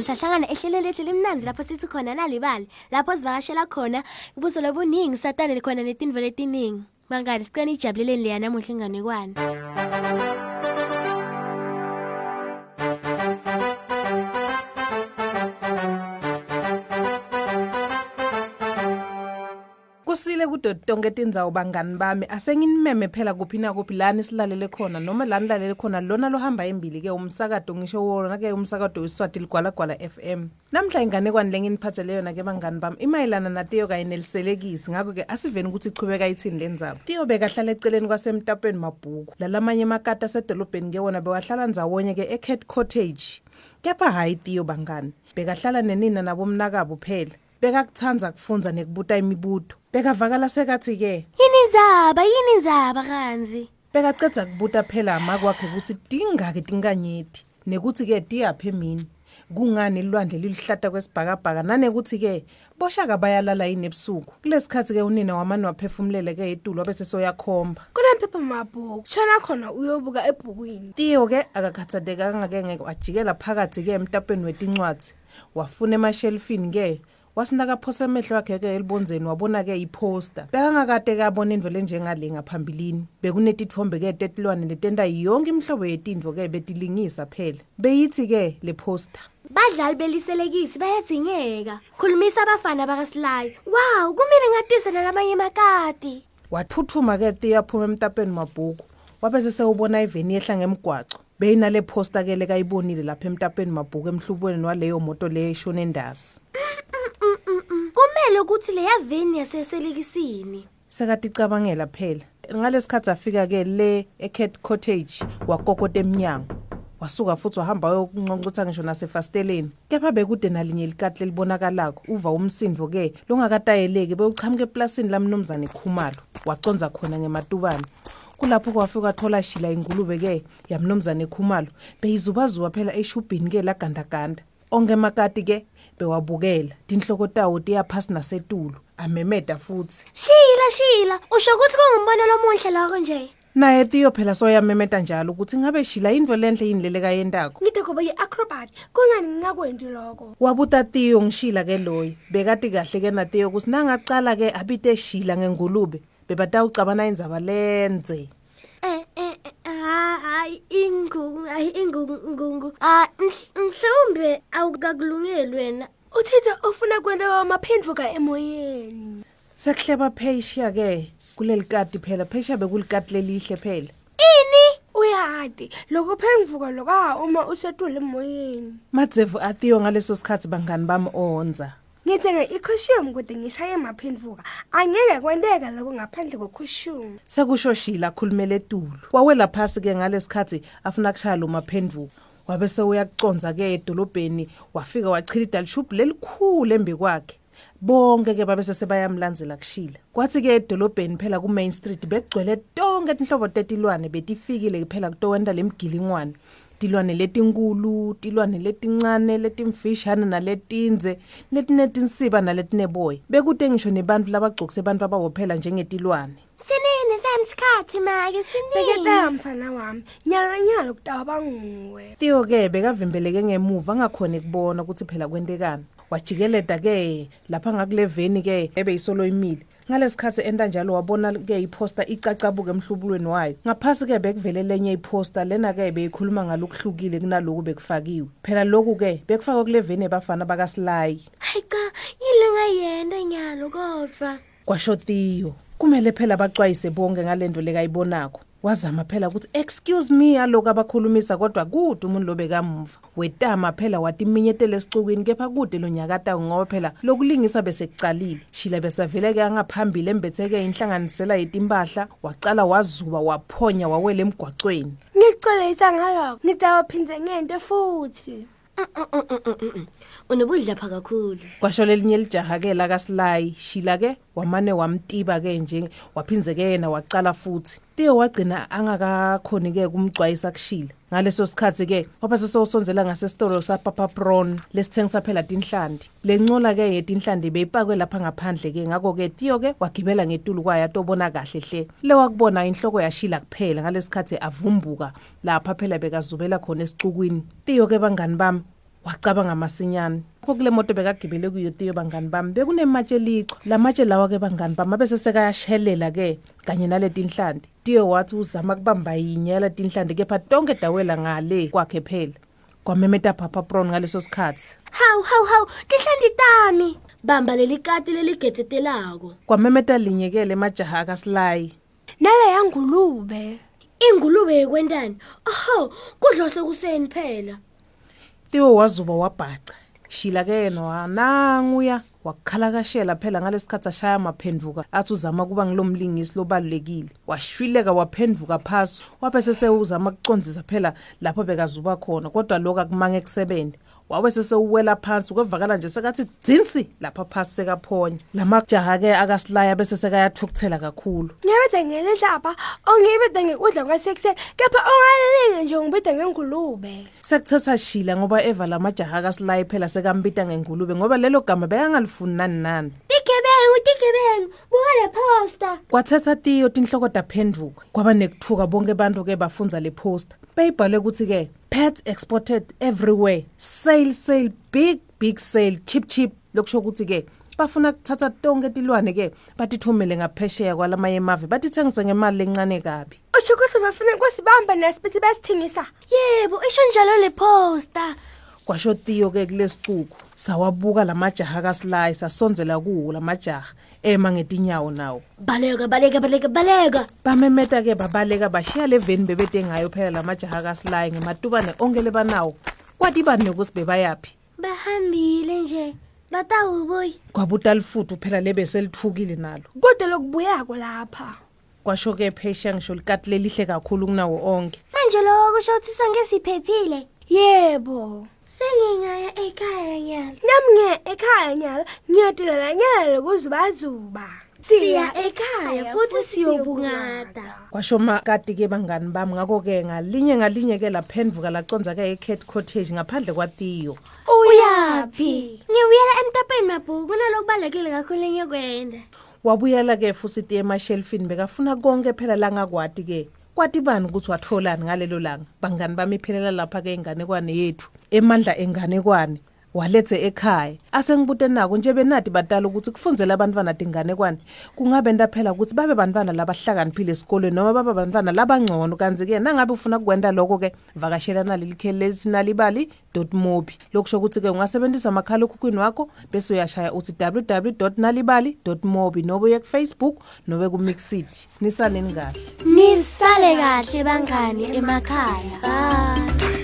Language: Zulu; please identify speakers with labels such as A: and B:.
A: kuze kwenteka bangani sahlangana ehlelweni lethu limnanzi lapho sithi khona nalibali lapho sivakashela khona ubuso lobuningi satane khona netinvo letiningi. Bangani sicela ijabuleleni leya namuhla inganekwane
B: kusile kudo tonke tindzawo bangani bami. Asenginimeme phela kuphi na kuphi lani silalele khona noma lani lalele khona lona lohamba embili ke umsakado ngisho wona ke umsakado wesiswati ligwalagwala FM namhla inganekwane lenginiphathele yona ke bangani bami? Imayelana natiyo kanye neliselekisi ngakho ke asiveni ukuthi ichubeka ithini lendzaba tiyo bekahlala eceleni kwasemtapweni mabhuku. Lalamanye makata asedolobheni ke wona bewahlala ndzawonye ke ecat cottage kepha hayi tiyo bangani bekahlala nenina nabomnakabo phela. Bekakuthanda kufunza nekubuta imibuto bekavakala sekathi-ke
A: yini indzaba yini indzaba kanzi?
B: bekacedza kubuta phela amakwakhe ukuthi tingaki tinkanyeti nekuthi-ke tiyaphi emini? Kungani ilwandle liluhlata kwesibhakabhaka? Nanekuthi-ke boshaka bayalala yini ebusuku? Kulesi khathi-ke unina wamane waphefumulele-ke etulo bese soyakhomba.
C: Kunemphepha mabhuku? Shona khona uyobuka ebhukwini.
B: Tiyo-ke akakhathatekanga-ke ngeke wajikela phakathi-ke emtapweni wetincwadzi. Wafuna emashelifini-ke wasinakaphosa amehlo akhe-ke elibonzeni wabona-ke iphosta bekangakade kabona into lenjengale ngaphambilini. Bekunetitfombe-ke tetilwane letenta yonke imihlobo yetintfo-ke betilingisa phela. Beyithi-ke le phosta
A: badlali beliselekisi bayadzingeka. Khulumisa abafana bakasilayo. Wawu kumele ngatise nalamanye makati
B: waphuthuma-ke tiyaphuma emtapeni mabhuku. Wabese sewubona iveni yehla ngemgwaco. Beyinale phosta-ke lekayibonile lapha emtapeni mabhuku emhlubweni waleyo moto leyo eshone endasi
A: kumele ukuthi leya veni yaseselekisini.
B: Sekaticabangela phela. Ngalesikhathi afika-ke le ecat cottage wakokota emnyango. Wasuka futhi wahamba yokunconcotha ngisho nasefasteleni. Kepha bekude nalinye likati lelibonakalako uva umsindo-ke longakatayeleki bewuchamuka eplasini lamnumzane khumalo. Waconza khona ngematubane. Kulapho kwafika wathola shila ingulube-ke yamnumzane khumalo. Beyizubazuba phela eshubhini-ke lagandaganda. Onke makati-ke bewabukela. Tinhloko tawo tiyaphasi nasetulo amemeda futhi.
A: Shila shila. Usho ukuthi kungumbono lomuhle loko nje?
B: Naye tiyo phela soyamemeta njalo ukuthi ngabe shila yintfo lenhle yini lelekayentako
C: ngide kuba yi-acrobat. Kungani ngingakwendi lokho?
B: Wabuta tiyo ngishila ke loyo bekati kahle ke natiyo ukuthi nangacala ke abite shila ngengulube bebatawucabana indzaba lenze.
A: Hayi ingungu hayi ingungu ah mhl- mhlawumbe awukakulungeli wena.
C: Uthitha ufuna kwenta wamaphendvuka emoyeni.
B: Sekuhleba pheshiya ke kuleli kati phela. Pheshiya bekulikati lelihle phela.
C: Ini? Uyati loko phendvuka loka uma usetule emoyeni.
B: Madzevu atiyo ngaleso sikhathi bangani bami onza.
C: Ngithenge ikhushum kude ngishaye maphendvuka angeke kwenteka loko ngaphandle kwekhushum
B: sekusho shila akhulumele etulu wawela phasi-ke ngalesikhathi afuna kushaya lo maphendvuko wabe sewuyakuconza-ke edolobheni wafika wachilida lishubhu lelikhulu embi kwakhe. Bonke-ke babese sebayamlandzela kushila kwathi-ke edolobheni phela ku-main street begcwele tonke tinhlobo tetilwane betifikile phela kutowenta lemgilingwane tilwane letinkulu tilwane letincane letimfishane naletinze letinetinsiba naletineboya bekute ngisho nebantfu labagcokise bantfu ababophela njengetilwane.
A: Sinini samsikhathi make sinini?
C: Beketeka mfana wami. Nyalo nyalo kutawa banguwe.
B: Tiyo-ke bekavimbeleke ngemuva angakhoni kubona ukuthi phela kwentekani wajikeleda-ke lapha ngakule veni-ke ebeyisolo imile. Ngalesikhathi enta njalo wabona-ke iphosta icacabuke emhlubulweni wayo. Ngaphasi-ke bekuvele lenye iphosta lena-ke beyikhuluma ngalokuhlukile kunaloku bekufakiwe. Phela loku-ke bekufakwe kule veni ebafana bakasilayi
A: hayi cha yile ngayenda nyalo kodwa.
B: Kwasho tiyo kumele phela baxwayise bonke ngalento lekayibonakho wazama phela ukuthi excuse me aloku abakhulumisa kodwa kude umuntu lobekamuva wetama phela watiminyetela esicukwini kepha kude lo nyakatayo ngoba phela lokulingisa besekucalile. Shila besavele-ke angaphambili embethe-ke inhlanganisela yetimpahla wacala wazuba waphonya wawela emgwacweni.
C: Ngikucolisa ngaloko ngitawaphinze ngente futhi.
A: Unobudlapha kakhulu.
B: Kwasho lelinye lijaha-ke lakasilayi shila-ke wamane wamtiba-ke nje waphinze-ke yena wacala futhi. Tiyo wagcina angakakhoni-ke kumgcwayisa kushila ngaleso sikhathi-ke waba sesewusonzela ngasesitolo sapapapron lesithengisa phela tinhlandi le ncola-ke yetinhlandi beyipakwe lapha ngaphandle-ke. Ngako-ke tiyo-ke wagibela ngetulu kwayo atobona kahle hle. Le wakubona inhloko yashila kuphela ngalesikhathi avumbuka lapha phela bekazubela khona esicukwini. Tiyo-ke bangani bami wacabanga masinyane. Pho kule moto bekagibele kuyo tiyo bangani bami bekunematshe lichwa la matshe lawa ke bangani bami abe sesekayashelela ke kanye naleti nhlanti. Tiyo wathi uzama kubamba yinye yaleti nhlanti kepha tonke dawela ngale kwakhe phela. Kwamemeta papa pron ngaleso sikhathi.
A: Hawu hawu hawu tinhlanti tami. Bamba leli kati leligetsetelako
B: kwamemeta linyekele emajaha akasilayi.
C: Naleya ngulube
A: ingulube yekwentani. Oho kudla sekuseni phela.
B: Tiwo wazuba wabhaca. Shila ke yena wananguya wakhalakashela phela ngalesikhathi ashaya amaphenduka athi uzama kuba ngilomlingisi lobalulekile. Washwileka waphenduka phasi wabe sesewuzama ukucondzisa phela lapho bekazuba khona kodwa lokhu akumange ekusebente wabe sesewuwela phansi kwevakala nje sekathi dzinsi lapha phasi sekaphonya. Lamajaha-ke akasilaya bese sekayathukuthela kakhulu.
C: Ngiyabeda ngelidlapha ongiyibeda ngekudla kwasekuseni kepha ongalilinge nje ngibeda ngengulube.
B: Sekuthetha shila ngoba eva lamajaha akasilayi phela sekambita ngengulube ngoba lelo gama bekangalifuni nani nani.
A: Tigebengu tigebengu buka le posta
B: kwathetha tiyo tinhlokoda phenduka kwaba nekuthuka bonke abantu ke bafunza le poster. Beyibhalwe ukuthi ke pets exported everywhere. Sale sale big big sale cheap cheap. Lokusho ukuthi ke bafuna kuthatha tonke tilwane ke batithumele ngaphesheya kwalamanye emave batithengise ngemali lencane kabi.
C: Usho ukuthi bafuna kusibamba nasibithi basithengisa
A: yebo isho njalo le posta
B: kwasho tiyo ke kulesicuku sawabuka lamajaha kasilayi sasonzela kuwo lamajaha ema ngetinyawo nawo.
A: Baleka baleka baleka baleka.
B: Bamemeta ke babaleka bashiya le veni bebede ngayo phela lamajaha kasilayi ngematubane onke lebanawo kwathi bani nokuthi bebayaphi?
A: Bahambile nje batawubuyi.
B: Kwabuta lifuthu phela lebeselithukile nalo.
C: Kodwa lokubuyako lapha
B: kwasho ke phesha ngisho likati lelihle kakhulu kunawo onke.
A: Manje loko kusho ukuthi sangesiphephile
C: yebo
A: sengingaya ekhaya nyalo.
C: Nami ngiya ekhaya nyala ngiyatilela nyala lokuzubazuba.
A: Siya ekhaya futhi siyobungata
B: kwasho makati ke bangani bami ngako-ke ngalinye ngalinye ke laphendvuka laconza ke ecat cottage ngaphandle kwatiyo.
A: Uyaphi? Ngibuyela emtapeni mabhuku kunalokubalulekile kakhulu engiyokwenda.
B: Wabuyela ke futhi tiye emashelfini bekafuna konke phela langakwati ke kwati bani ukuthi watholani ngalelo langa? Bangani bami iphelela lapha ke inganekwane yethu? Emandla enganekwane walethe ekhaya. Asengibute nako nje benadi badala ukuthi kufunzela abantwana dinganekwane kungabe ndaphela ukuthi babe bantwana labahlakaniphile esikolweni noma babe bantwana labangcono. Kanti-ke nangabe ufuna kukwenta lokho-ke vakashela naleli kheli lesinalibali mobi. Lokusho ukuthi-ke ungasebenzisa amakhala ekhukhwini wakho bese uyashaya uthi www nalibali mobi nobe uye kufacebook nobe kumixit nisaneni kahle.
A: Nisale kahle bangani emakhaya. Bye.